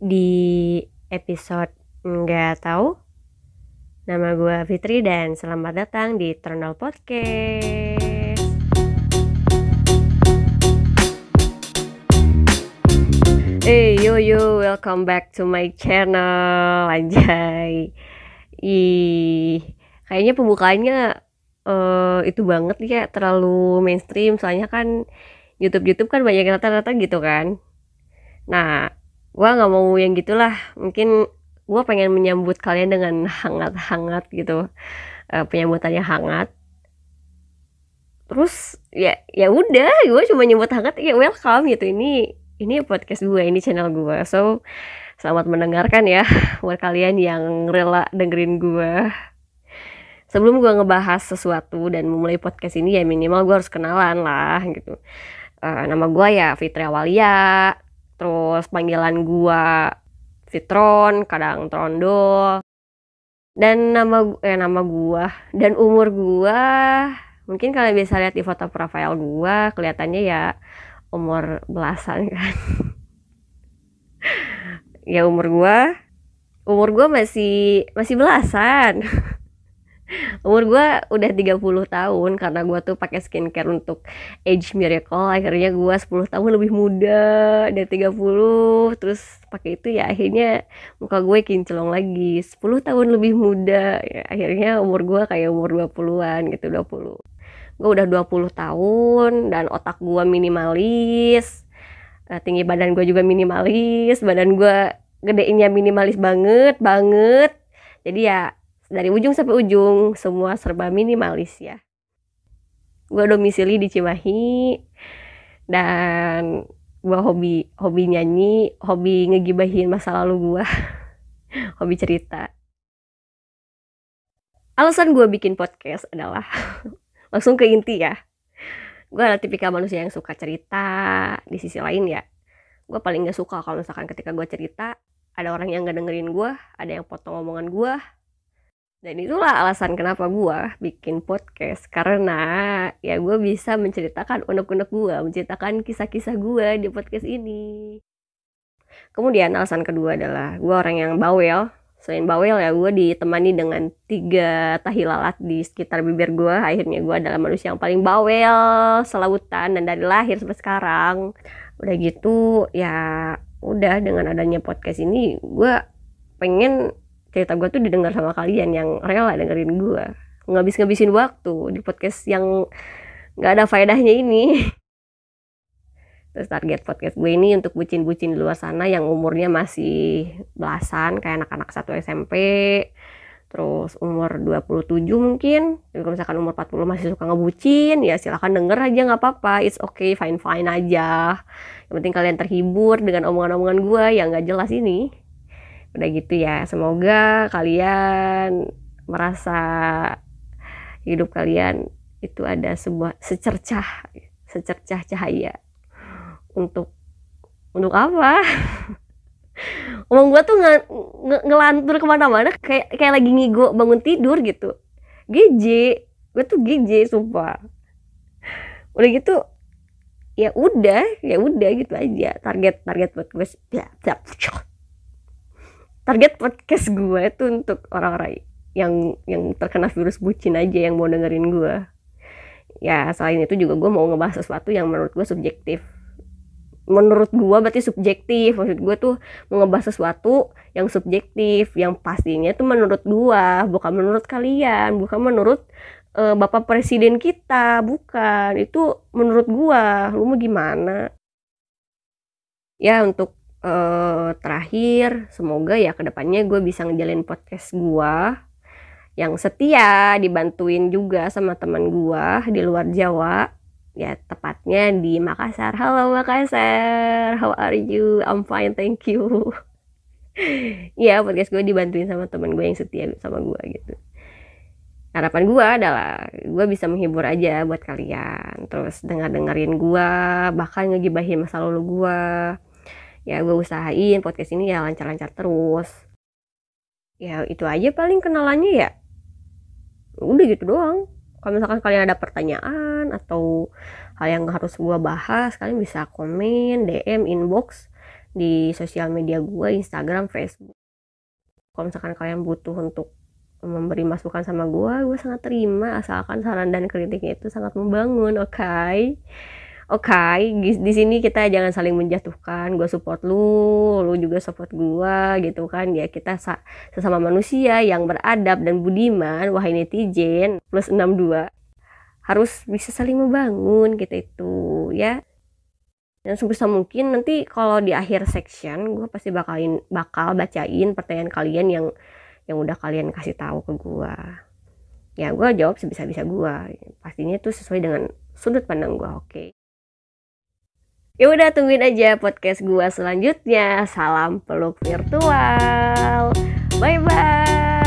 di episode nggak tahu. Nama gue Fitri dan selamat datang di Eternal Podcast. Hey yo yo, welcome back to my channel, anjay. Ih, kayaknya pembukaannya uh, itu banget ya, terlalu mainstream. Soalnya kan YouTube YouTube kan banyak rata-rata gitu kan. Nah, gua nggak mau yang gitulah. Mungkin gua pengen menyambut kalian dengan hangat-hangat gitu. Uh, penyambutannya hangat. Terus ya ya udah gue cuma nyebut hangat ya welcome gitu. Ini ini podcast gue ini channel gue so selamat mendengarkan ya buat kalian yang rela dengerin gue sebelum gue ngebahas sesuatu dan memulai podcast ini ya minimal gue harus kenalan lah gitu. Uh, nama gue ya Fitri Awalia terus panggilan gua Fitron kadang Trondol. Dan nama eh nama gua dan umur gua mungkin kalian bisa lihat di foto profile gua kelihatannya ya umur belasan kan. Ya umur gua umur gua masih masih belasan umur gue udah 30 tahun karena gue tuh pakai skincare untuk age miracle. Akhirnya gue 10 tahun lebih muda dari 30 terus pakai itu ya akhirnya muka gue kinclong lagi. 10 tahun lebih muda. Ya, akhirnya umur gue kayak umur 20-an gitu 20 gue udah 20 tahun dan otak gue minimalis. Eh, tinggi badan gue juga minimalis. Badan gue gedenya minimalis banget banget. Jadi ya dari ujung sampai ujung semua serba minimalis ya. Gue domisili di Cimahi dan gue hobi hobi nyanyi hobi ngegibahin masa lalu gue hobi cerita. Alasan gue bikin podcast adalah langsung ke inti ya. Gue adalah tipikal manusia yang suka cerita di sisi lain ya gue paling gak suka kalau misalkan ketika gue cerita ada orang yang gak dengerin gue ada yang potong omongan gue dan itulah alasan kenapa gue bikin podcast karena ya gue bisa menceritakan unek-unek gue menceritakan kisah-kisah gue di podcast ini. Kemudian alasan kedua adalah gue orang yang bawel. Selain bawel ya gue ditemani dengan tiga tahi lalat di sekitar bibir gue akhirnya gue adalah manusia yang paling bawel selautan dan dari lahir sampai sekarang. Udah gitu ya udah dengan adanya podcast ini gue pengen cerita gue tuh didengar sama kalian yang rela dengerin gue ngabis-ngabisin waktu di podcast yang nggak ada faedahnya ini. Terus target podcast gue ini untuk bucin-bucin di luar sana yang umurnya masih belasan kayak anak-anak satu SMP terus umur 27 mungkin. Jadi kalau misalkan umur 40 masih suka ngebucin ya silahkan denger aja nggak apa-apa. It's okay fine fine aja. Yang penting kalian terhibur dengan omongan-omongan gue yang nggak jelas ini udah gitu ya semoga kalian merasa hidup kalian itu ada sebuah secercah secercah cahaya. Untuk untuk apa? Omong gue tuh nge, nge, ngelantur ke mana-mana kayak kayak lagi ngigo bangun tidur gitu. GJ gue tuh GJ sumpah. Udah gitu ya udah ya udah gitu aja target target buat gue target podcast gue itu untuk orang-orang yang yang terkena virus bucin aja yang mau dengerin gue ya selain itu juga gue mau ngebahas sesuatu yang menurut gue subjektif. Menurut gue berarti subjektif. Maksud gue tuh mau ngebahas sesuatu yang subjektif yang pastinya itu menurut gue bukan menurut kalian bukan menurut uh, bapak presiden kita bukan. Itu menurut gue lu mau gimana? Ya untuk uh, terakhir semoga ya ke depannya gue bisa ngejalin podcast gue yang setia dibantuin juga sama teman gue di luar Jawa. Ya tepatnya di Makassar. Halo Makassar. How are you? I'm fine thank you. Ya podcast gue dibantuin sama teman gue yang setia sama gue gitu. Harapan gue adalah gue bisa menghibur aja buat kalian. Terus dengar dengerin gue bahkan ngegibahin masa lalu gue ya gue usahain podcast ini ya lancar-lancar terus. Ya itu aja paling kenalannya ya. Udah gitu doang. Kalau misalkan kalian ada pertanyaan atau hal yang harus gue bahas kalian bisa komen DM inbox di sosial media gue Instagram Facebook. Kalau misalkan kalian butuh untuk memberi masukan sama gue gue sangat terima. Asalkan saran dan kritiknya itu sangat membangun oke? okay? Oke okay, di sini kita jangan saling menjatuhkan gue support lu lu juga support gue gitu kan. Ya kita sesama manusia yang beradab dan budiman wahai netizen plus 62 harus bisa saling membangun gitu itu ya. Dan sebisa mungkin nanti kalau di akhir section gue pasti bakalin bakal bacain pertanyaan kalian yang yang udah kalian kasih tahu ke gue ya gue jawab sebisa-bisa gue pastinya itu sesuai dengan sudut pandang gue oke. okay. Ya udah tungguin aja podcast gue selanjutnya. Salam peluk virtual. Bye bye